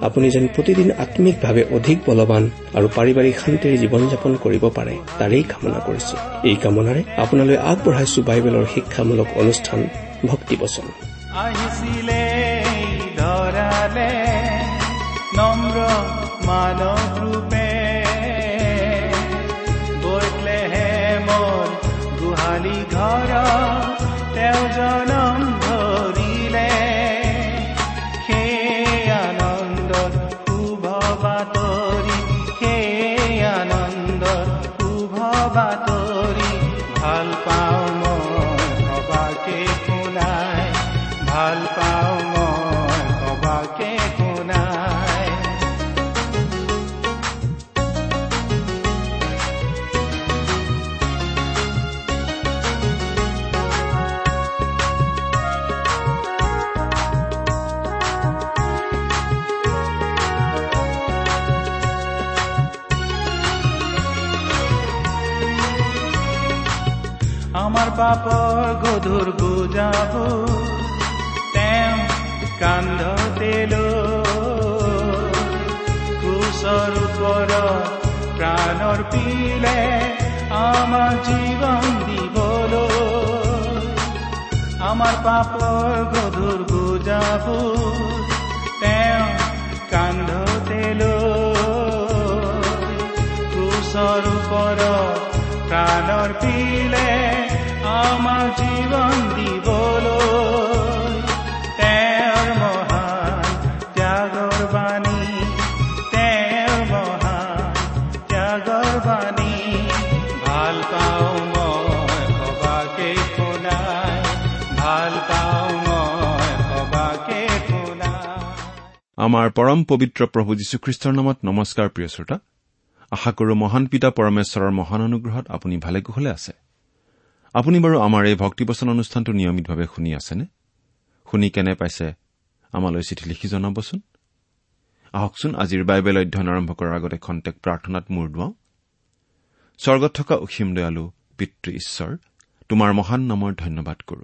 আপুনি যেন প্ৰতিদিন আম্মিকভাৱে অধিক বলৱান আৰু পাৰিবাৰিক শান্তিৰে জীৱন যাপন কৰিব পাৰে তাৰেই কামনা কৰিছো। এই কামনাৰে আপোনালৈ আগবঢ়াইছো বাইবেলৰ শিক্ষামূলক অনুষ্ঠান ভক্তিবচন। আহিছিলে ধৰালে ভাল পাপৰ গধুৰ বুজাব তেওঁ কান্ধতে ক্ৰুচৰ ওপৰত প্ৰাণৰ পিলে আমাৰ জীৱন দিবলৈ আমাৰ পাপৰ গধুৰ বুজাব তেওঁ কান্ধতে ক্ৰুচৰ ওপৰত প্ৰাণৰ পিলে আমাৰ জীৱন দিবলৈ তেওঁৰ মহান ত্যাগৰ বাণী তেওঁৰ মহান ত্যাগৰ বাণী ভাল পাওঁ মই সবাকে শুনাই ভাল পাওঁ মই সবাকে শুনাই আমাৰ পৰম পবিত্ৰ প্ৰভু যীশুখ্ৰীষ্টৰ নামত নমস্কাৰ প্ৰিয় শ্ৰোতা। আশা কৰো মহান পিতা পৰমেশ্বৰৰ মহান অনুগ্ৰহত আপুনি ভালে কুশলে আছে। আপুনি বাৰু আমাৰ এই ভক্তিবচন অনুষ্ঠানটো নিয়মিতভাৱে শুনি আছেনে? শুনি কেনে পাইছে আমালৈ চিঠি লিখি জনাবচোন। আহকচোন আজিৰ বাইবেল অধ্যয়ন আৰম্ভ কৰাৰ আগতে খন্তেক প্ৰাৰ্থনাত মূৰ দুৱাওঁ। স্বৰ্গত থকা অসীম দয়ালু পিতৃ ঈশ্বৰ তোমাৰ মহান নামৰ ধন্যবাদ কৰো।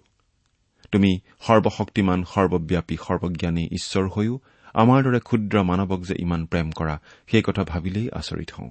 তুমি সৰ্বশক্তিমান সৰ্বব্যাপী সৰ্বজ্ঞানী ঈশ্বৰ হৈও আমাৰ দৰে ক্ষুদ্ৰ মানৱক যে ইমান প্ৰেম কৰা সেই কথা ভাবিলেই আচৰিত হওঁ।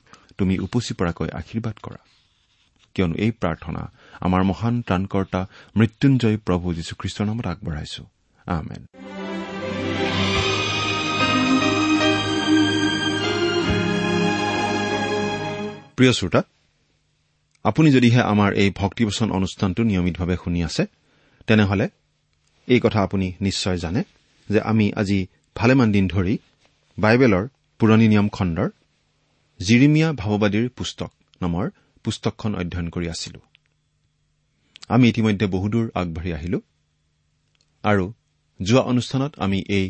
তুমি উপচি পৰাকৈ আশীৰ্বাদ কৰা। কিয়নো এই প্ৰাৰ্থনা আমাৰ মহান ত্ৰাণকৰ্তা মৃত্যুঞ্জয় প্ৰভু যীশুখ্ৰীষ্টৰ নামত আগবঢ়াইছো। প্ৰিয় শ্ৰোতা আপুনি যদিহে আমাৰ এই ভক্তিবচন অনুষ্ঠানটো নিয়মিতভাৱে শুনি আছে তেনেহলে এই কথা আপুনি নিশ্চয় জানে যে আমি আজি ভালেমান দিন ধৰি বাইবেলৰ পুৰণি নিয়ম খণ্ডৰ জিৰিমিয়া ভাৱবাদীৰ পুস্তক নামৰ পুস্তকখন অধ্যয়ন কৰি আছিলো। আমি ইতিমধ্যে বহুদূৰ আগবাঢ়ি আহিলো আৰু যোৱা অনুষ্ঠানত আমি এই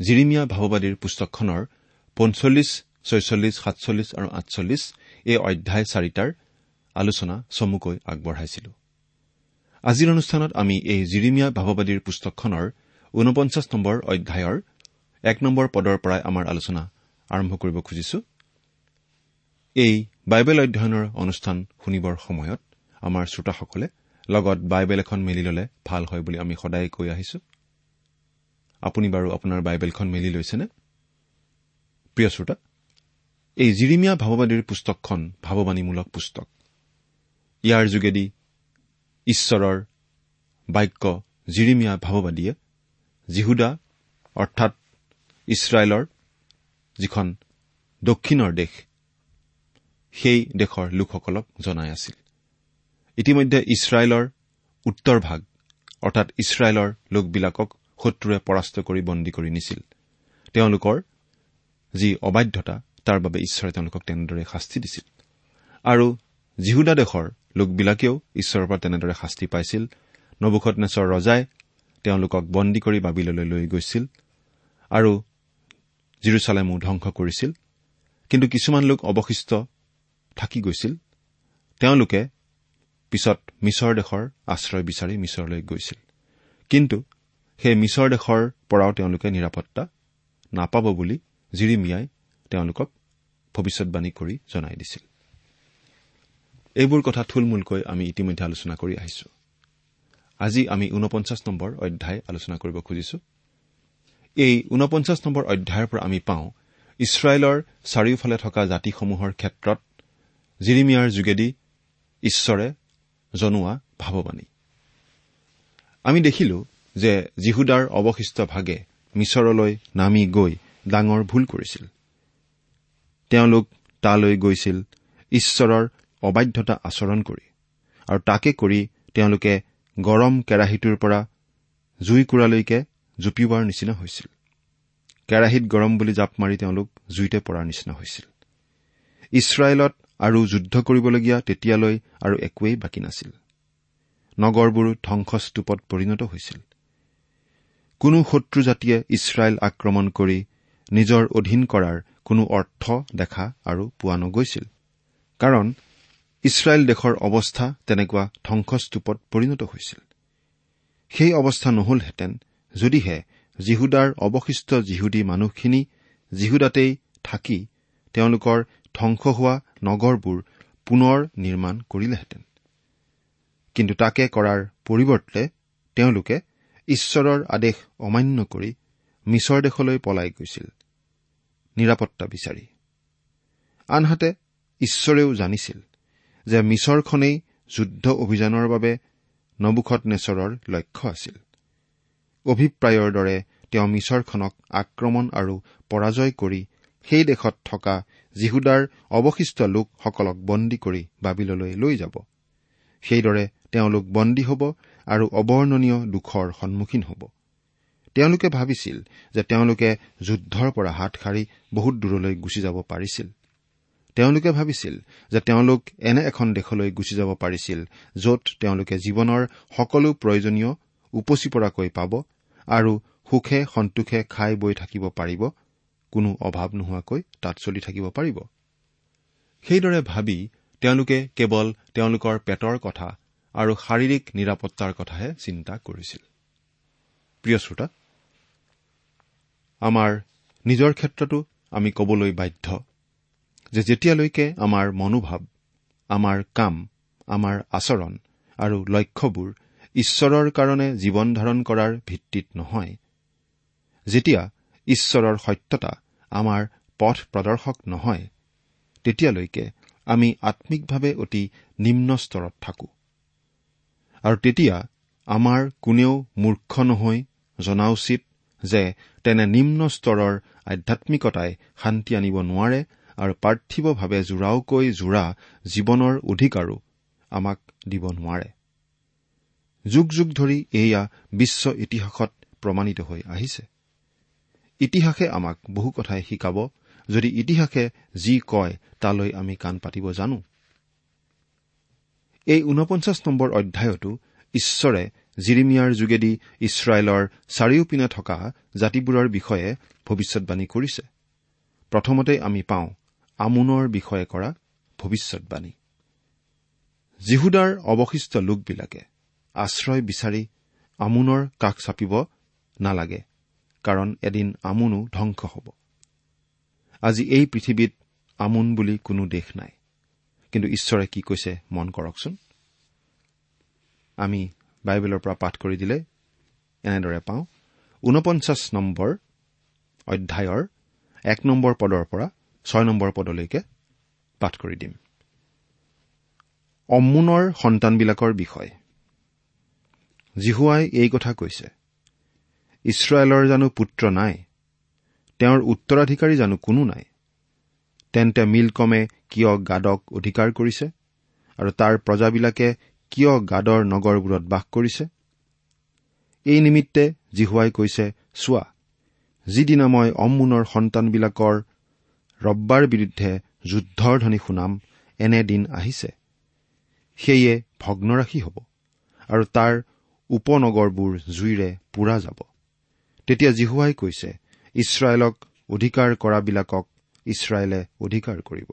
জিৰিমিয়া ভাৱবাদীৰ পুস্তকখনৰ পঞ্চল্লিছ ছয়চল্লিছ সাতচল্লিছ আৰু আঠচল্লিছ এই অধ্যায় চাৰিটাৰ আলোচনা চমুকৈ আগবঢ়াইছিলো। আজিৰ অনুষ্ঠানত আমি এই জিৰিমিয়া ভাৱবাদীৰ পুস্তকখনৰ ঊনপঞ্চাছ নম্বৰ অধ্যায়ৰ এক নম্বৰ পদৰ পৰাই আমাৰ আলোচনা আৰম্ভ কৰিব খুজিছো। এই বাইবেল অধ্যয়নৰ অনুষ্ঠান শুনিবৰ সময়ত আমাৰ শ্ৰোতাসকলে লগত বাইবেল এখন মেলি ললে ভাল হয় বুলি আমি সদায় কৈ আহিছো। আপুনি বাৰু আপোনাৰ বাইবেলখন মেলি লৈছেনে? প্ৰিয় শ্ৰোতা এই জিৰিমীয়া ভাৱবাদীৰ পুস্তকখন ভাৱবাণীমূলক পুস্তক। ইয়াৰ যোগেদি ঈশ্বৰৰ বাক্য জিৰিমীয়া ভাৱবাদীয়ে জিহুদা অৰ্থাৎ ইছৰাইলৰ যিখন দক্ষিণৰ দেশ সেই দেশৰ লোকসকলক জনাই আছিল। ইতিমধ্যে ইছৰাইলৰ উত্তৰ ভাগ অৰ্থাৎ ইছৰাইলৰ লোকবিলাকক শত্ৰুৱে পৰাস্ত কৰি বন্দী কৰি নিছিল। তেওঁলোকৰ যি অবাধ্যতা তাৰ বাবে ঈশ্বৰে তেওঁলোকক তেনেদৰে শাস্তি দিছিল। আৰু জিহুদা দেশৰ লোকবিলাকেও ঈশ্বৰৰ পৰা তেনেদৰে শাস্তি পাইছিল। নবুখত নেচৰ ৰজাই তেওঁলোকক বন্দী কৰি বাবিললৈ লৈ গৈছিল আৰু জিৰচালেমো ধ্বংস কৰিছিল। কিন্তু কিছুমান লোক অৱশিষ্ট থাকি গৈছিল। তেওঁলোকে পিছত মিছৰ দেশৰ আশ্ৰয় বিচাৰি মিছৰলৈ গৈছিল। কিন্তু সেই মিছৰ দেশৰ পৰাও তেওঁলোকে নিৰাপত্তা নাপাব বুলি জিৰিমিয়াই তেওঁলোকক ভৱিষ্যৎবাণী কৰি জনাই দিছিল। এইবোৰ কথা থুলমূলকৈ আমি ইতিমধ্যে আলোচনা কৰি আহিছো। আজি আমি ঊনপঞ্চাছ নম্বৰ অধ্যায় আলোচনা কৰিব খুজিছো। এই ঊনপঞ্চাছ নম্বৰ অধ্যায়ৰ পৰা আমি পাওঁ ইছৰাইলৰ চাৰিওফালে থকা জাতিসমূহৰ ক্ষেত্ৰত জিৰিমিয়াৰ যোগেদি ঈশ্বৰে জনোৱা ভাৱবাণী। আমি দেখিলো যে জিহুদাৰ অৱশিষ্ট ভাগে মিছৰলৈ নামি গৈ ডাঙৰ ভুল কৰিছিল। তেওঁলোক তালৈ গৈছিল ঈশ্বৰৰ অবাধ্যতা আচৰণ কৰি আৰু তাকে কৰি তেওঁলোকে গৰম কেৰাহীটোৰ পৰা জুইকুৰালৈকে জুপিওৱাৰ নিচিনা হৈছিল। কেৰাহীত গৰম বুলি জাপ মাৰি তেওঁলোক জুইতে পৰাৰ নিচিনা হৈছিল। ইছৰাইলত আৰু যুদ্ধ কৰিবলগীয়া তেতিয়ালৈ আৰু একোৱেই বাকী নাছিল। নগৰবোৰ ধ্বংসস্তূপত পৰিণত হৈছিল। কোনো শত্ৰু জাতিয়ে ইছৰাইল আক্ৰমণ কৰি নিজৰ অধীন কৰাৰ কোনো অৰ্থ দেখা আৰু পোৱা নগৈছিল। কাৰণ ইছৰাইল দেশৰ অৱস্থা তেনেকুৱা ধ্বংসস্তূপত পৰিণত হৈছিল। সেই অৱস্থা নহলহেঁতেন যদিহে জিহুদাৰ অৱশিষ্ট জিহুদী মানুহখিনি জিহুদাতেই থাকি তেওঁলোকৰ ধ্বংস হোৱা নগৰবোৰ পুনৰ নিৰ্মাণ কৰিলেহেঁতেন। কিন্তু তাকে কৰাৰ পৰিৱৰ্তে তেওঁলোকে ঈশ্বৰৰ আদেশ অমান্য কৰি মিছৰ দেশলৈ পলাই গৈছিল। নিৰাপত্তা বিচাৰি। আনহাতে ঈশ্বৰেও জানিছিল যে মিছৰখনেই যুদ্ধ অভিযানৰ বাবে নবুখত নেচৰৰ লক্ষ্য আছিল। অভিপ্ৰায়ৰ দৰে তেওঁ মিছৰখনক আক্ৰমণ আৰু পৰাজয় কৰি সেই দেশত থকা জিহুদাৰ অৱশিষ্ট লোকসকলক বন্দী কৰি বাবিললৈ লৈ যাব। সেইদৰে তেওঁলোক বন্দী হ'ব আৰু অৱৰ্ণনীয় দুখৰ সন্মুখীন হ'ব। তেওঁলোকে ভাবিছিল যে তেওঁলোকে যুদ্ধৰ পৰা হাত সাৰি বহুত দূৰলৈ গুচি যাব পাৰিছিল। তেওঁলোকে ভাবিছিল যে তেওঁলোক এনে এখন দেশলৈ গুচি যাব পাৰিছিল য'ত তেওঁলোকে জীৱনৰ সকলো প্ৰয়োজনীয় উপচি পৰাকৈ পাব আৰু সুখে সন্তোষে খাই বৈ থাকিব পাৰিব কোনো অভাৱ নোহোৱাকৈ তাত চলি থাকিব পাৰিব। সেইদৰে ভাবি তেওঁলোকে কেৱল তেওঁলোকৰ পেটৰ কথা আৰু শাৰীৰিক নিৰাপত্তাৰ কথাহে চিন্তা কৰিছিল। আমাৰ নিজৰ ক্ষেত্ৰতো আমি কবলৈ বাধ্য যে যেতিয়ালৈকে আমাৰ মনোভাৱ আমাৰ কাম আমাৰ আচৰণ আৰু লক্ষ্যবোৰ ঈশ্বৰৰ কাৰণে জীৱন ধাৰণ কৰাৰ ভিত্তিত নহয় যেতিয়া ঈশ্বৰৰ সত্যতা আমাৰ পথ প্ৰদৰ্শক নহয়। তেতিয়ালৈকে আমি আম্মিকভাৱে অতি নিম্ন স্তৰত থাকো। আৰু তেতিয়া আমাৰ কোনেও মূৰ্খ নহৈ জনা উচিত যে তেনে নিম্ন স্তৰৰ আধ্যামিকতাই শান্তি আনিব নোৱাৰে আৰু পাৰ্থিৱভাৱে জোৰাওকৈ জোৰা জীৱনৰ অধিকাৰো আমাক দিব নোৱাৰে। যুগ যুগ ধৰি এয়া বিশ্ব ইতিহাসত প্ৰমাণিত হৈ আহিছে। ইতিহাসে আমাক বহু কথাই শিকাব। যদি ইতিহাসে যি কয় তালৈ আমি কাণ পাতিব জানো। এই ঊনপঞ্চাছ নম্বৰ অধ্যায়তো ঈশ্বৰে জিৰিমিয়াৰ যোগেদি ইছৰাইলৰ চাৰিওপিনে থকা জাতিবোৰৰ বিষয়ে ভৱিষ্যৎবাণী কৰিছে। প্ৰথমতে আমি পাওঁ আমোনৰ বিষয়ে কৰা ভৱিষ্যৎবাণী জিহুদাৰ অৱশিষ্ট লোকবিলাকে আশ্ৰয় বিচাৰি আমোনৰ কাষ চাপিব নালাগে। কাৰণ এদিন আমোনো ধ্বংস হ'ব। আজি এই পৃথিৱীত আমোন বুলি কোনো দেশ নাই। কিন্তু ঈশ্বৰে কি কৈছে মন কৰকচোন। আমি বাইবেলৰ পৰা পাঠ কৰি দিলে এনেদৰে পাওঁ। ঊনপঞ্চাছ নম্বৰ অধ্যায়ৰ এক নম্বৰ পদৰ পৰা ছয় নম্বৰ পদলৈকে পাঠ কৰি দিম। অম্মুনৰ সন্তানবিলাকৰ বিষয়। জিহুৱাই এই কথা কৈছে। ইছৰাইলৰ জানো পুত্ৰ নাই তেওঁৰ উত্তৰাধিকাৰী জানো কোনো নাই। তেন্তে মিলকমে কিয় গাদক অধিকাৰ কৰিছে আৰু তাৰ প্ৰজাবিলাকে কিয় গাদৰ নগৰবোৰত বাস কৰিছে? এই নিমিত্তে জিহুৱাই কৈছে চোৱা যিদিনা মই অম্মুনৰ সন্তানবিলাকৰ ৰব্বাৰ বিৰুদ্ধে যুদ্ধৰ ধ্বনি শুনাম এনে দিন আহিছে। সেয়ে ভগ্নৰাশী হ'ব আৰু তাৰ উপনগৰবোৰ জুইৰে পোৰা যাব। তেতিয়া জিহুৱাই কৈছে ইছৰাইলক অধিকাৰ কৰাবিলাকক ইছৰাইলে অধিকাৰ কৰিব।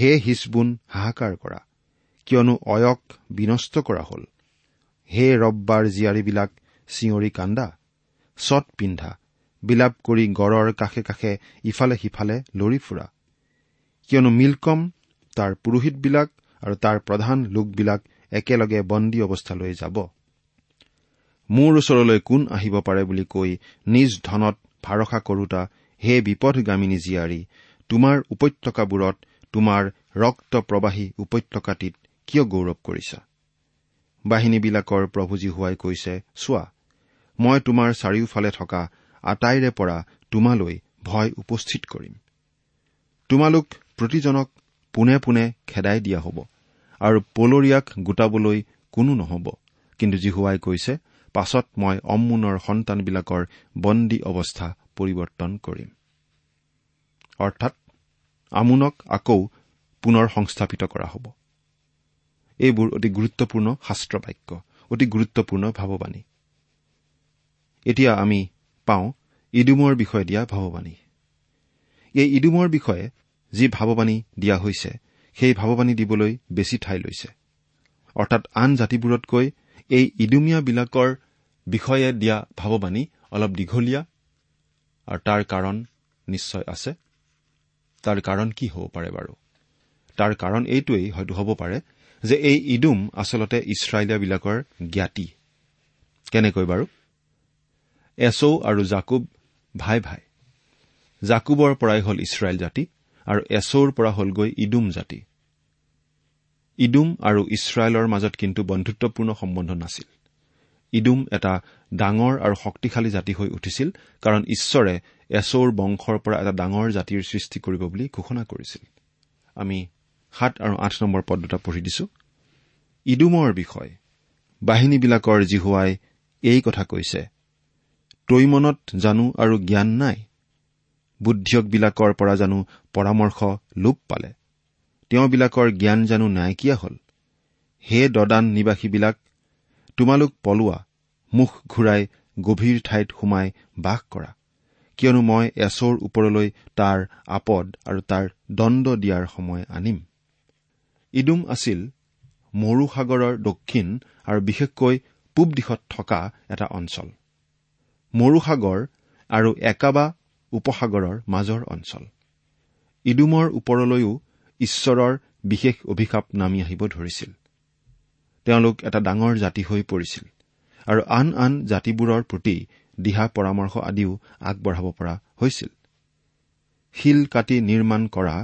হে হিচবুন হাহাকাৰ কৰা। কিয়নো অয়ক বিনষ্ট কৰা হ'ল। হে ৰব্বাৰ জীয়াৰীবিলাক চিঞৰি কান্দা। চট পিন্ধা। বিলাপ কৰি গড়ৰ কাষে কাষে ইফালে সিফালে লৰি ফুৰা। কিয়নো মিলকম তাৰ পুৰোহিতবিলাক আৰু তাৰ প্ৰধান লোকবিলাক একেলগে বন্দী অৱস্থালৈ যাব। মোৰ ওচৰলৈ কোন আহিব পাৰে বুলি কৈ নিজ ধনত ভাৰসা কৰোতা হে বিপদগামিনী জীয়াৰী তোমাৰ উপত্যকাবোৰত তোমাৰ ৰক্ত প্ৰবাহী উপত্যকাটিত কিয় গৌৰৱ কৰিছা? বাহিনীবিলাকৰ প্ৰভুজী হোৱাই কৈছে চোৱা মই তোমাৰ চাৰিওফালে থকা আটাইৰে পৰা তোমালৈ ভয় উপস্থিত কৰিম। তোমালোক প্ৰতিজনক পোনে পোনে খেদাই দিয়া হ'ব আৰু পলৰীয়াক গোটাবলৈ কোনো নহ'ব। কিন্তু জিহুৱাই কৈছে পাছত মই অম্মুনৰ সন্তানবিলাকৰ বন্দী অৱস্থা পৰিৱৰ্তন কৰিম। অৰ্থাৎ আমোনক আকৌ পুনৰ সংস্থাপিত কৰা হ'ব। এইবোৰ অতি গুৰুত্বপূৰ্ণ শাস্ত্ৰ বাক্য অতি গুৰুত্বপূৰ্ণ ভাৱবাণী। এতিয়া আমি পাওঁ ইডুমৰ বিষয়ে দিয়া ভাৱবাণী। এই ইডুমৰ বিষয়ে যি ভাৱবাণী দিয়া হৈছে সেই ভাৱবাণী দিবলৈ বেছি ঠাই লৈছে। অৰ্থাৎ আন জাতিবোৰতকৈ এই ইডুমীয়াবিলাকৰ বিষয়ে দিয়া ভাৱবাণী অলপ দীঘলীয়া আৰু তাৰ কাৰণ নিশ্চয় আছে। তাৰ কাৰণ কি হ'ব পাৰে বাৰু? তাৰ কাৰণ এইটোৱেই হয়তো হ'ব পাৰে যে এই ইডুম আচলতে ইছৰাইলীয়াবিলাকৰ জ্ঞাতি। কেনেকৈ বাৰু? এছৌ আৰু জাকুব ভাই ভাই। জাকুবৰ পৰাই হ'ল ইছৰাইল জাতি আৰু এছৌৰ পৰা হ'লগৈ ইডুম জাতি। ইডুম আৰু ইছৰাইলৰ মাজত কিন্তু বন্ধুত্বপূৰ্ণ সম্বন্ধ নাছিল। ইডুম এটা ডাঙৰ আৰু শক্তিশালী জাতি হৈ উঠিছিল কাৰণ ঈশ্বৰে এছৌৰ বংশৰ পৰা এটা ডাঙৰ জাতিৰ সৃষ্টি কৰিব বুলি ঘোষণা কৰিছিল। আমি সাত আৰু আঠ নম্বৰ পদ দুটা পঢ়ি দিছো। ইডুমৰ বিষয়। বাহিনীবিলাকৰ জিহুৱাই এই কথা কৈছে তৈমনত জানো আৰু জ্ঞান নাই। বুদ্ধিয়কবিলাকৰ পৰা জানো পৰামৰ্শ লোপ পালে। তেওঁবিলাকৰ জ্ঞান জানো নাইকিয়া হ'ল। হে দদান নিবাসীবিলাক তোমালোক পলোৱা মুখ ঘূৰাই গভীৰ ঠাইত সোমাই বাস কৰা। কিয়নো মই এছৰ ওপৰলৈ তাৰ আপদ আৰু তাৰ দণ্ড দিয়াৰ সময় আনিম। ইডুম আছিল মৰু সাগৰৰ দক্ষিণ আৰু বিশেষকৈ পূব দিশত থকা এটা অঞ্চল। মৰু সাগৰ আৰু একাবা উপসাগৰৰ মাজৰ অঞ্চল। ইডুমৰ ওপৰলৈও ঈশ্বৰৰ বিশেষ অভিশাপ নামি আহিব ধৰিছিল। তেওঁলোক এটা ডাঙৰ জাতি হৈ পৰিছিল আৰু আন আন জাতিবোৰৰ প্ৰতি দিহা পৰামৰ্শ আদিও আগবঢ়াব পৰা হৈছিল। শিল কাটি নিৰ্মাণ কৰা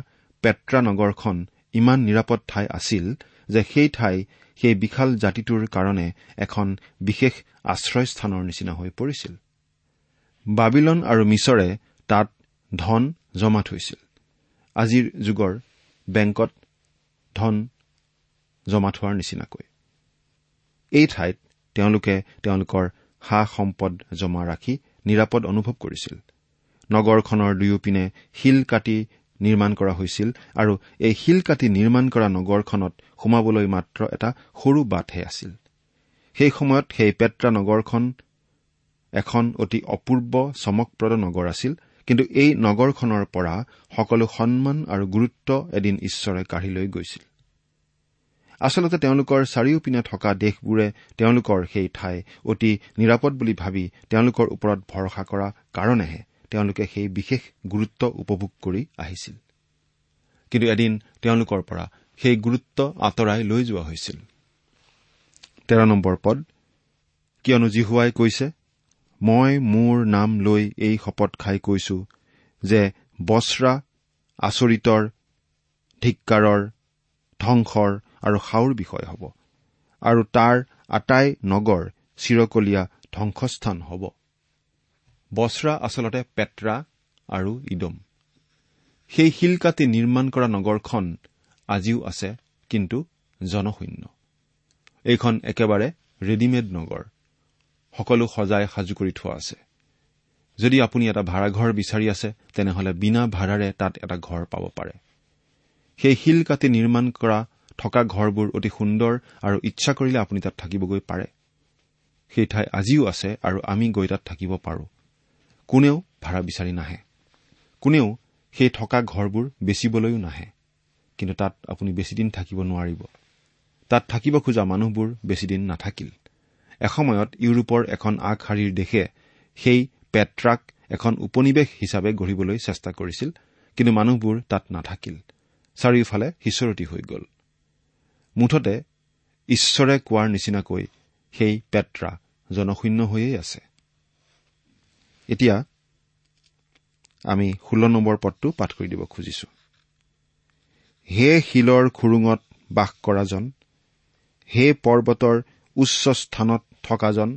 পেট্ৰা নগৰখন ইমান নিৰাপদ ঠাই আছিল যে সেই ঠাই সেই বিশাল জাতিটোৰ কাৰণে এখন বিশেষ আশ্ৰয়স্থানৰ নিচিনা হৈ পৰিছিল। বাবিলন আৰু মিছৰে তাত ধন জমা থৈছিল। আজিৰ যুগৰ বেংকত ধন জমা থোৱাৰ নিচিনাকৈ। এই ঠাইত তেওঁলোকে তেওঁলোকৰ সা সম্পদ জমা ৰাখি নিৰাপদ অনুভৱ কৰিছিল। নগৰখনৰ দুয়োপিনে শিল কাটি নিৰ্মাণ কৰা হৈছিল আৰু এই শিল কাটি নিৰ্মাণ কৰা নগৰখনত সোমাবলৈ মাত্ৰ এটা সৰু বাটহে আছিল। সেই সময়ত সেই পেট্ৰা নগৰখন এখন অতি অপূৰ্ব চমকপ্ৰদ নগৰ আছিল কিন্তু এই নগৰখনৰ পৰা সকলো সন্মান আৰু গুৰুত্ব এদিন ঈশ্বৰে কাঢ়ি লৈ গৈছিল। আচলতে তেওঁলোকৰ চাৰিওপিনে থকা দেশবোৰে তেওঁলোকৰ সেই ঠাই অতি নিৰাপদ বুলি ভাবি তেওঁলোকৰ ওপৰত ভৰসা কৰা কাৰণেহে তেওঁলোকে সেই বিশেষ গুৰুত্ব উপভোগ কৰি আহিছিল। কিন্তু এদিন তেওঁলোকৰ পৰা সেই গুৰুত্ব আঁতৰাই লৈ যোৱা হৈছিল। তেৰ নম্বৰ পদ কিয়নো জিহুৱাই কৈছে মই মোৰ নাম লৈ এই শপত খাই কৈছো যে বস্ৰা আচৰিতৰ ধিক্কাৰৰ ধ্বংসৰ আৰু সাওৰ বিষয় হ'ব আৰু তাৰ আটাই নগৰ চিৰকলীয়া ধ্বংসস্থান হ'ব। বস্ৰা আচলতে পেট্ৰা আৰু ইডম সেই শিল কাটি নিৰ্মাণ কৰা নগৰখন আজিও আছে কিন্তু জনশূন্য। এইখন একেবাৰে ৰেডিমেড নগৰ। সকলো সজাই সাজু কৰি থোৱা আছে। যদি আপুনি এটা ভাড়াঘৰ বিচাৰি আছে তেনেহলে বিনা ভাড়াৰে তাত এটা ঘৰ পাব পাৰে। সেই শিল কাটি নিৰ্মাণ কৰা থকা ঘৰবোৰ অতি সুন্দৰ আৰু ইচ্ছা কৰিলে আপুনি তাত থাকিবগৈ পাৰে। সেই ঠাই আজিও আছে আৰু আমি গৈ তাত থাকিব পাৰো। কোনেও ভাড়া বিচাৰি নাহে। কোনেও সেই থকা ঘৰবোৰ বেচিবলৈও নাহে। কিন্তু তাত আপুনি বেছিদিন থাকিব নোৱাৰিব। তাত থাকিব খোজা মানুহবোৰ বেছিদিন নাথাকিল। এসময়ত ইউৰোপৰ এখন আগশাৰীৰ দেশে সেই পেট্ৰাক এখন উপনিৱেশ হিচাপে গঢ়িবলৈ চেষ্টা কৰিছিল কিন্তু মানুহবোৰ তাত নাথাকিল। চাৰিওফালে সিঁচৰতি হৈ গ'ল। মুঠতে ঈশ্বৰে কোৱাৰ নিচিনাকৈ সেই পেট্ৰা জনশূন্য হৈয়েই আছে। এতিয়া আমি ষোল্ল নম্বৰ পদটো পাঠ কৰি দিব খুজিছো। হে শিলৰ খুৰুঙত বাস কৰাজন হে পৰ্বতৰ উচ্চ স্থানত থকাজন।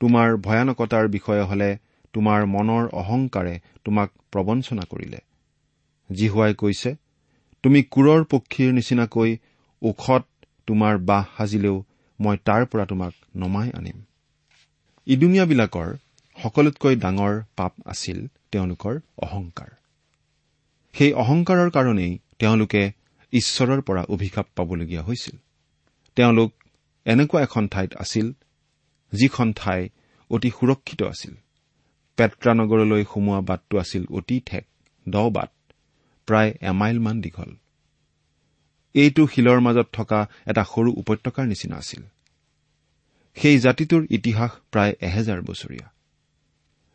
তোমাৰ ভয়ানকতাৰ বিষয়ে হলে তোমাৰ মনৰ অহংকাৰে তোমাক প্ৰবঞ্চনা কৰিলে। জিহুৱাই কৈছে তুমি কোৰৰ পক্ষীৰ নিচিনাকৈ ওখত তোমাৰ বাহ সাজিলেও মই তাৰ পৰা তোমাক নমাই আনিম। ইডুঙীয়াবিলাকৰ সকলোতকৈ ডাঙৰ পাপ আছিল তেওঁলোকৰ অহংকাৰ। সেই অহংকাৰৰ কাৰণেই তেওঁলোকে ঈশ্বৰৰ পৰা অভিশাপ পাবলগীয়া হৈছিল। তেওঁলোক এনেকুৱা এখন ঠাইত আছিল যিখন ঠাই অতি সুৰক্ষিত আছিল। পেট্ৰা নগৰলৈ সোমোৱা বাটটো আছিল অতি ঠেক দ বাট প্ৰায় এমাইলমান দীঘল। এইটো শিলৰ মাজত থকা এটা সৰু উপত্যকাৰ নিচিনা আছিল। সেই জাতিটোৰ ইতিহাস প্ৰায় এহেজাৰ বছৰীয়া।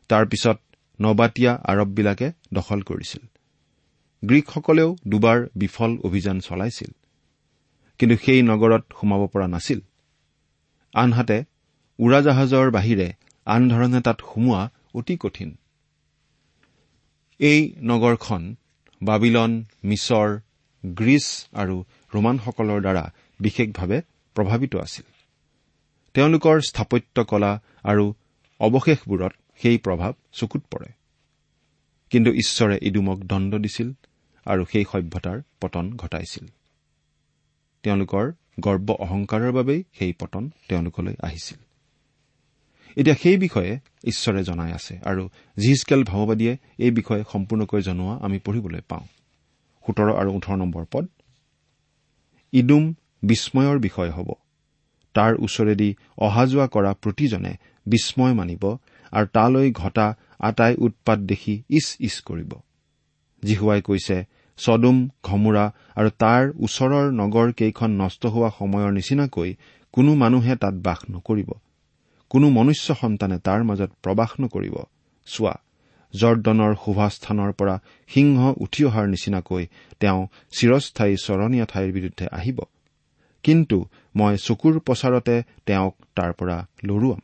তাৰ পিছত নবাতিয়া আৰববিলাকে দখল কৰিছিল। গ্ৰীকসকলেও দুবাৰ বিফল অভিযান চলাইছিল। কিন্তু সেই নগৰত সোমাব পৰা নাছিল। আনহাতে উৰাজাহাজৰ বাহিৰে আন ধৰণে তাত সোমোৱা অতি কঠিন। এই নগৰখন বাবিলন মিছৰ গ্ৰীচ আৰু ৰোমানসকলৰ দ্বাৰা বিশেষভাৱে প্ৰভাৱিত আছিল। তেওঁলোকৰ স্থাপত্য কলা আৰু অৱশেষবোৰত সেই প্ৰভাৱ চকুত পৰে। কিন্তু ঈশ্বৰে ইডুমক দণ্ড দিছিল আৰু সেই সভ্যতাৰ পতন ঘটাইছিল। তেওঁলোকৰ গৰ্ব অহংকাৰৰ বাবেই সেই পতন তেওঁলোকলৈ আহিছিল। এতিয়া সেই বিষয়ে ঈশ্বৰে জনাই আছে আৰু জিজকেল ভাওবাদীয়ে এই বিষয়ে সম্পূৰ্ণকৈ জনোৱা আমি পঢ়িবলৈ পাওঁ। সোতৰ আৰু ওঠৰ নম্বৰ পদ। ইডুম বিস্ময়ৰ বিষয় হ'ব। তাৰ ওচৰেদি অহা যোৱা কৰা প্ৰতিজনে বিস্ময় মানিব আৰু তালৈ ঘটা আটাই উৎপাত দেখি ইচ ইচ কৰিব। জিহুৱাই কৈছে চদুম ঘমোৰা আৰু তাৰ ওচৰৰ নগৰ কেইখন নষ্ট হোৱা সময়ৰ নিচিনাকৈ কোনো মানুহে তাত বাস নকৰিব। কোনো মনুষ্য সন্তানে তাৰ মাজত প্ৰবাস নকৰিব। চোৱা জৰ্দনৰ শোভাস্থানৰ পৰা সিংহ উঠি অহাৰ নিচিনাকৈ তেওঁ চিৰস্থায়ী চৰণীয়া ঠাইৰ বিৰুদ্ধে আহিব। কিন্তু মই চকুৰ প্ৰচাৰতে তেওঁক তাৰ পৰা লৰোৱাম।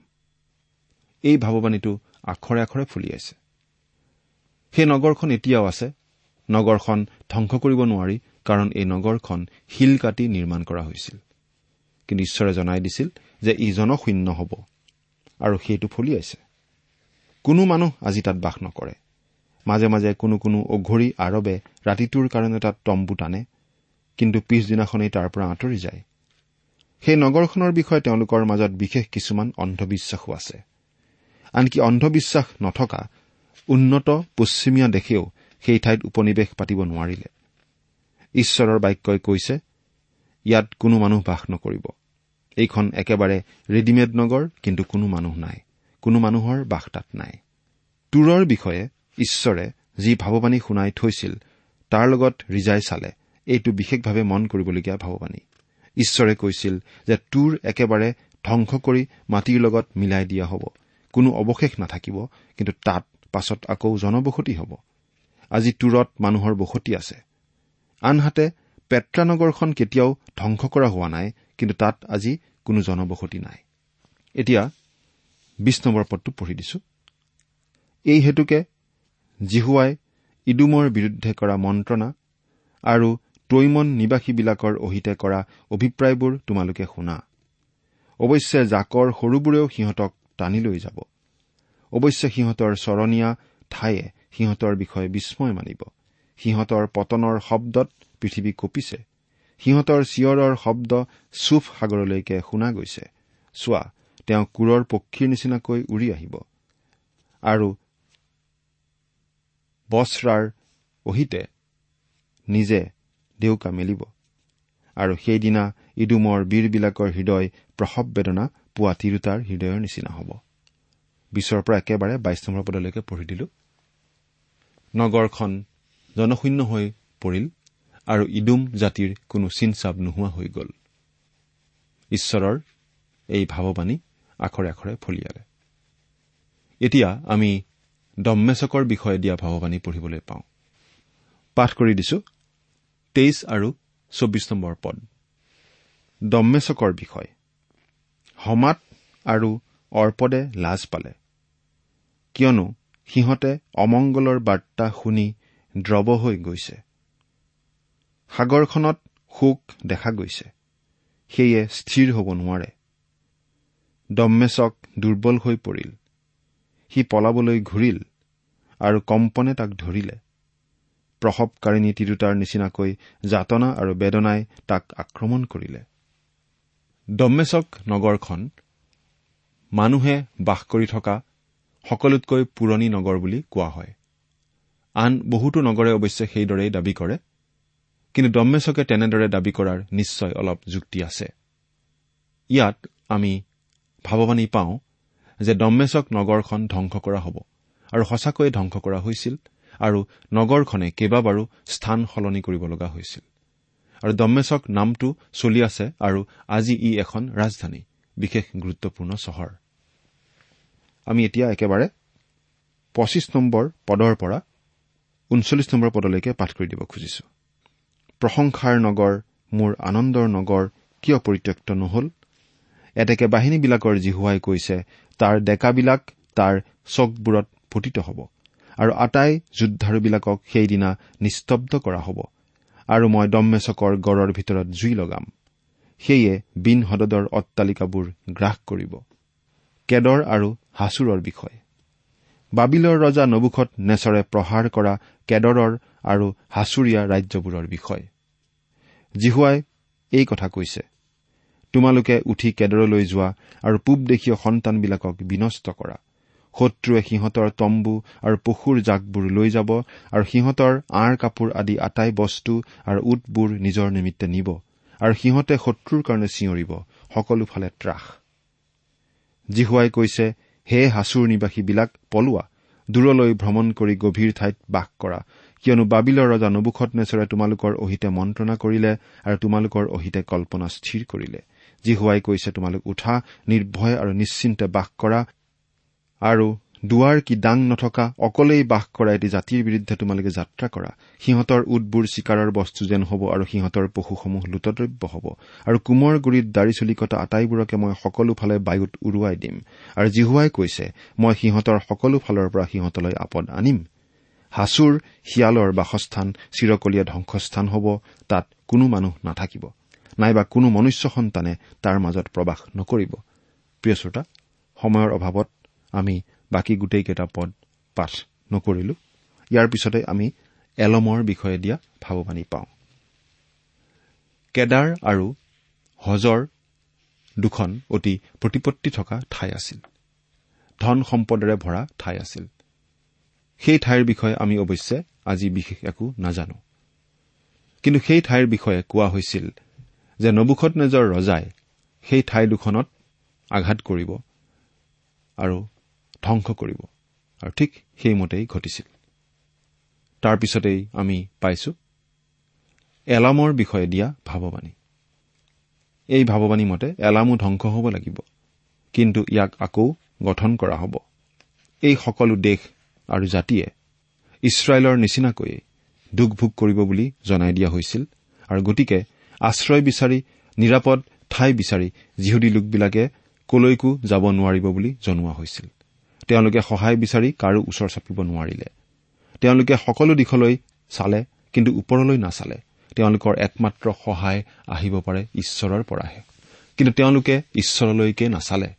এই ভাৱবাণীটো আখৰে আখৰে ফুলিয়াইছে সেই নগৰখন এতিয়াও আছে। নগৰখন ধ্বংস কৰিব নোৱাৰি কাৰণ এই নগৰখন শিল কাটি নিৰ্মাণ কৰা হৈছিল। কিন্তু ঈশ্বৰে জনাই দিছিল যে ই জনশূন্য হ'ব আৰু সেইটো ফলিয়াইছে কোনো মানুহ আজি তাত বাস নকৰে। মাজে মাজে কোনো কোনো অঘৰী আৰবে ৰাতিটোৰ কাৰণে তাত তম্বু টানে কিন্তু পিছদিনাখনেই তাৰ পৰা আঁতৰি যায়। সেই নগৰখনৰ বিষয়ে তেওঁলোকৰ মাজত বিশেষ কিছুমান অন্ধবিশ্বাসো আছে। আনকি অন্ধবিশ্বাস নথকা উন্নত পশ্চিমীয়া দেশেও সেই ঠাইত উপনিৱেশ পাতিব নোৱাৰিলে। ঈশ্বৰৰ বাক্যই কৈছে ইয়াত কোনো মানুহ বাস নকৰিব। এইখন একেবাৰে ৰেডিমেড নগৰ কিন্তু কোনো মানুহ নাই। কোনো মানুহৰ বাস তাত নাই। তুৰৰ বিষয়ে ঈশ্বৰে যি ভাৱবাণী শুনাই থৈছিল তাৰ লগত ৰিজাই চালে। এইটো বিশেষভাৱে মন কৰিবলগীয়া ভাৱবাণী। ঈশ্বৰে কৈছিল যে তুৰ একেবাৰে ধ্বংস কৰি মাটিৰ লগত মিলাই দিয়া হ'ব। কোনো অৱশেষ নাথাকিব কিন্তু তাত পাছত আকৌ জনবসতি হ'ব। আজি তুৰত মানুহৰ বসতি আছে। আনহাতে পেট্ৰানগৰখন কেতিয়াও ধ্বংস কৰা হোৱা নাই কিন্তু তাত আজি কোনো জনবসতি নাই। এতিয়া বিশ নম্বৰ পদটো পঢ়ি দিছো। এই হেতুকে জিহুৱাই ইডুমৰ বিৰুদ্ধে কৰা মন্ত্ৰণা আৰু তৈমন নিবাসীবিলাকৰ অহিতে কৰা অভিপ্ৰায়বোৰ তোমালোকে শুনা। অৱশ্যে জাকৰ সৰুবোৰেও সিহঁতক টানি লৈ যাব। অৱশ্যে সিহঁতৰ চৰণীয়া ঠায়ে সিহঁতৰ বিষয়ে বিস্ময় মানিব। সিহঁতৰ পতনৰ শব্দত পৃথিৱী কঁপিছে। সিহঁতৰ চিঞৰৰ শব্দ চুফ সাগৰলৈকে শুনা গৈছে। চোৱা তেওঁ কোৰৰ পক্ষীৰ নিচিনাকৈ উৰি আহিব। আৰু বছৰাৰ অহিতে নিজে দেউকা মেলিব। আৰু সেইদিনা ইডুমৰ বীৰবিলাকৰ হৃদয় প্ৰসৱ বেদনা পোৱা তিৰোতাৰ হৃদয়ৰ নিচিনা হ'ব। বিচৰ পৰা একেবাৰে বাইশ নম্বৰ পদলৈকে পঢ়ি দিলো। নগৰখন জনশূন্য হৈ পৰিল আৰু ইডুম জাতিৰ কোনো চিনচাব নোহোৱা হৈ গ'ল। ঈশ্বৰৰ এই ভাৱবাণী আখৰে আখৰে ফলিয়ালে। এতিয়া আমি দম্মেচকৰ বিষয়ে দিয়া ভাৱবাণী পঢ়িবলৈ পাওঁ। পাঠ কৰি দিছো তেইছ আৰু চৌবিছ নম্বৰ পদ। দম্মেচকৰ বিষয়। সমাত আৰু অৰ্পদে লাজ পালে। কিয়নো সিহঁতে অমংগলৰ বাৰ্তা শুনি দ্ৰৱ হৈ গৈছে। সাগৰখনত শোক দেখা গৈছে। সেয়ে স্থিৰ হ'ব নোৱাৰে। দম্মেচক দুৰ্বল হৈ পৰিল। সি পলাবলৈ ঘূৰিল আৰু কম্পনে তাক ধৰিলে। প্ৰসৱকাৰিণী তিৰোতাৰ নিচিনাকৈ যাতনা আৰু বেদনাই তাক আক্ৰমণ কৰিলে। দম্মেচক নগৰখন মানুহে বাস কৰি থকা সকলোতকৈ পুৰণি নগৰ বুলি কোৱা হয়। আন বহুতো নগৰে অৱশ্যে সেইদৰেই দাবী কৰে কিন্তু দম্মেচকে তেনেদৰে দাবী কৰাৰ নিশ্চয় অলপ যুক্তি আছে। ইয়াত আমি ভাৱবাণী পাওঁ যে দম্মেচক নগৰখন ধ্বংস কৰা হ'ব আৰু সঁচাকৈয়ে ধ্বংস কৰা হৈছিল আৰু নগৰখনে কেইবাবাৰো স্থান সলনি কৰিব লগা হৈছিল। আৰু দম্মেচক নামটো চলি আছে আৰু আজি ই এখন ৰাজধানী বিশেষ গুৰুত্বপূৰ্ণ চহৰ। আমি এতিয়া একেবাৰে পঁচিছ নম্বৰ পদৰ পৰা ঊনচল্লিছ নম্বৰ পদলৈকে পাঠ কৰি দিব খুজিছো। প্ৰশংসাৰ নগৰ মোৰ আনন্দৰ নগৰ কিয় পৰিত্যক্ত নহল? এতেকে বাহিনীবিলাকৰ জিহুৱাই কৈছে তাৰ ডেকাবিলাক তাৰ চকবোৰত পতিত হ'ব আৰু আটাই যোদ্ধাৰুবিলাকক সেইদিনা নিস্তব্ধ কৰা হ'ব আৰু মই দম্মেচকৰ গড়ৰ ভিতৰত জুই লগাম। সেয়ে বিন হদদৰ অট্টালিকাবোৰ গ্ৰাস কৰিব। কেদৰ আৰু হাচুৰৰ বিষয়। বাবিলৰ ৰজা নবুখত নেচৰে প্ৰহাৰ কৰা কেদৰৰ আৰু হাচুৰীয়া ৰাজ্যবোৰৰ বিষয়। জিহুৱাই এই কথা কৈছে তোমালোকে উঠি কেদৰলৈ যোৱা আৰু পূবদেশীয় সন্তানবিলাকক বিনষ্ট কৰা। শত্ৰুৱে সিহঁতৰ তম্বু আৰু পশুৰ জাকবোৰ লৈ যাব আৰু সিহঁতৰ আঁৰ কাপোৰ আদি আটাই বস্তু আৰু উটবোৰ নিজৰ নিমিত্তে নিব আৰু সিহঁতে শত্ৰুৰ কাৰণে চিঞৰিব। সকলোফালে ত্ৰাস। জিহুৱাই কৈছে হে হাচুৰ নিবাসীবিলাক পলোৱা দূৰলৈ ভ্ৰমণ কৰি গভীৰ ঠাইত বাস কৰা। কিয়নো বাবিলৰ ৰজা নবুখত নেচৰে তোমালোকৰ অহিতে মন্ত্ৰণা কৰিলে আৰু তোমালোকৰ অহিতে কল্পনা স্থিৰ কৰিলে। জিহুৱাই কৈছে তোমালোক উঠা নিৰ্ভয় আৰু নিশ্চিন্তে বাস কৰা আৰু দুৱাৰ কি দাং নথকা অকলেই বাস কৰা এটি জাতিৰ বিৰুদ্ধে তোমালোকে যাত্ৰা কৰা। সিহঁতৰ উটবোৰ চিকাৰৰ বস্তু যেন হ'ব আৰু সিহঁতৰ পশুসমূহ লুটদ্ৰব্য হ'ব। আৰু কোমৰ গুৰিত দাড়ি চুলি কটা আটাইবোৰকে মই সকলোফালে বায়ুত উৰুৱাই দিম। আৰু জিহুৱাই কৈছে মই সিহঁতৰ সকলো ফালৰ পৰা সিহঁতলৈ আপদ আনিম। হাচুৰ শিয়ালৰ বাসস্থান চিৰকলীয়া ধ্বংসস্থান হ'ব তাত কোনো মানুহ নাথাকিব। নাইবা কোনো মনুষ্য সন্তানে তাৰ মাজত প্ৰবাস নকৰিব। প্ৰিয় শ্ৰোতা সময়ৰ অভাৱত আমি বাকী গোটেইকেইটা পদ পাঠ নকৰিলো। ইয়াৰ পিছতে আমি এলমৰ বিষয়ে দিয়া ভাৱবাণী পাওঁ। কেদাৰ আৰু হজৰ দুখন অতি প্ৰতিপত্তি থকা ঠাই আছিল। ধন সম্পদেৰে ভৰা ঠাই আছিল। সেই ঠাইৰ বিষয়ে আমি অৱশ্যে আজি বিশেষ একো নাজানো। কিন্তু সেই ঠাইৰ বিষয়ে কোৱা হৈছিল যে নবুখত নেজৰ ৰজাই সেই ঠাই দুখনত আঘাত কৰিব আৰু ধ্বংস কৰিব। আৰু ঠিক সেইমতেই ঘটিছিল। তাৰ পিছতেই আমি পাইছো এলামৰ বিষয়ে দিয়া ভাৱবাণী। এই ভাৱবাণী মতে এলামো ধ্বংস হ'ব লাগিব কিন্তু ইয়াক আকৌ গঠন কৰা হ'ব। এই সকলো দেশ আৰু জাতিয়ে ইছৰাইলৰ নিচিনাকৈয়ে দুখ ভোগ কৰিব বুলি জনাই দিয়া হৈছিল আৰু গতিকে আশ্ৰয় বিচাৰি নিৰাপদ ঠাই বিচাৰি যিহুদী লোকবিলাকে কলৈকো যাব নোৱাৰিব বুলি জনোৱা হৈছিল। তেওঁলোকে সহায় বিচাৰি কাৰো ওচৰ চাপিব নোৱাৰিলে। তেওঁলোকে সকলো দিশলৈ চালে কিন্তু ওপৰলৈ নাচালে। তেওঁলোকৰ একমাত্ৰ সহায় আহিব পাৰে ঈশ্বৰৰ পৰাহে। কিন্তু তেওঁলোকে ঈশ্বৰলৈকে নাচালে।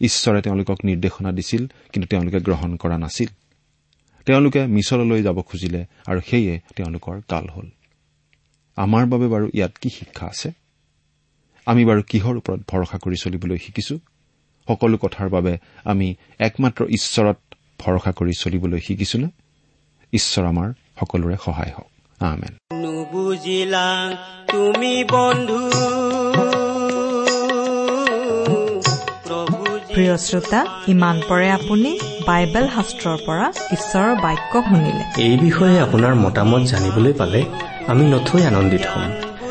ঈশ্বৰে তেওঁলোকক নিৰ্দেশনা দিছিল কিন্তু তেওঁলোকে গ্ৰহণ কৰা নাছিল। তেওঁলোকে মিছৰলৈ যাব খুজিলে আৰু সেয়ে তেওঁলোকৰ কাল হল। আমাৰ বাবে বাৰু ইয়াত কি শিক্ষা আছে? আমি বাৰু কিহৰ ওপৰত ভৰসা কৰি চলিবলৈ শিকিছো? সকলো কথাৰ বাবে আমি একমাত্ৰ ঈশ্বৰত ভৰসা কৰি চলিবলৈ শিকিছোনে ঈশ্বৰ আমাৰ সকলোৰে সহায় হওক। আমেন। নুবুজিলা তুমি বন্ধু। প্ৰিয় শ্ৰোতা ইমান পৰে আপুনি বাইবেল শাস্ত্ৰৰ পৰা ঈশ্বৰৰ বাক্য শুনিলে। এই বিষয়ে আপোনাৰ মতামত জানিবলৈ পালে আমি নথৈ আনন্দিত হ'ম।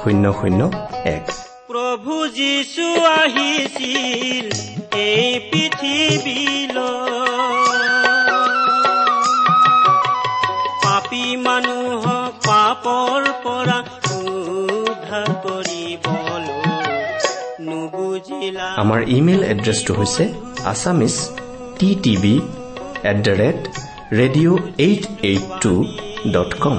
শূন্য শূন্য এক। প্ৰভু যীশু আহিছিল এই পৃথিৱীলৈ পাপী মানুহক পাপৰ পৰা উদ্ধাৰ কৰিবলৈ নুবুজিলা। আমাৰ ইমেইল এড্ৰেছটো হৈছে Assamese T TV at the rate radio' eight eight two dot com.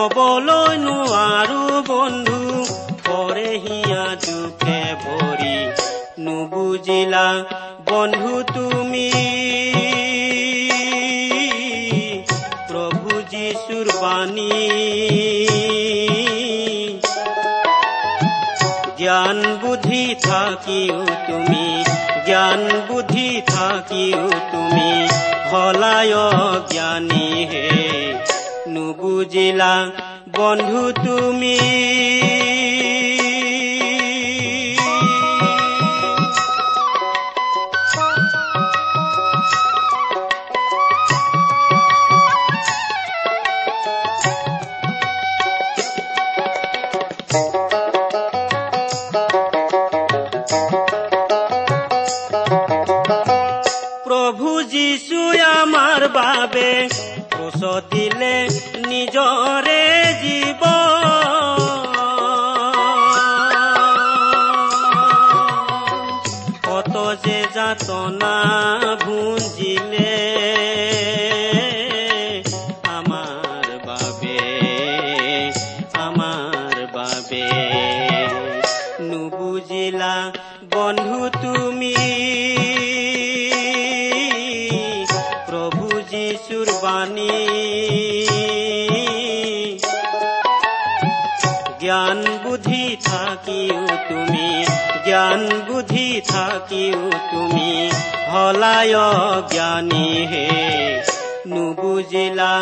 কবলৈ নোৱাৰো বন্ধু পৰে হিয়া দুখে ভৰি। নুবুজিলা বন্ধু তুমি। প্ৰভু যীশুৰ বাণী। জ্ঞান বুদ্ধি থাকিও তুমি জ্ঞান বুদ্ধি থাকিও তুমি হলায় জ্ঞানী হে নুবুজিলা বন্ধু তুমি। প্ৰভু যীশু আমাৰ বাবে দিলে নিজৰে জীৱ থাকিও তুমি হলায় জ্ঞানী হে। নুবুজিলা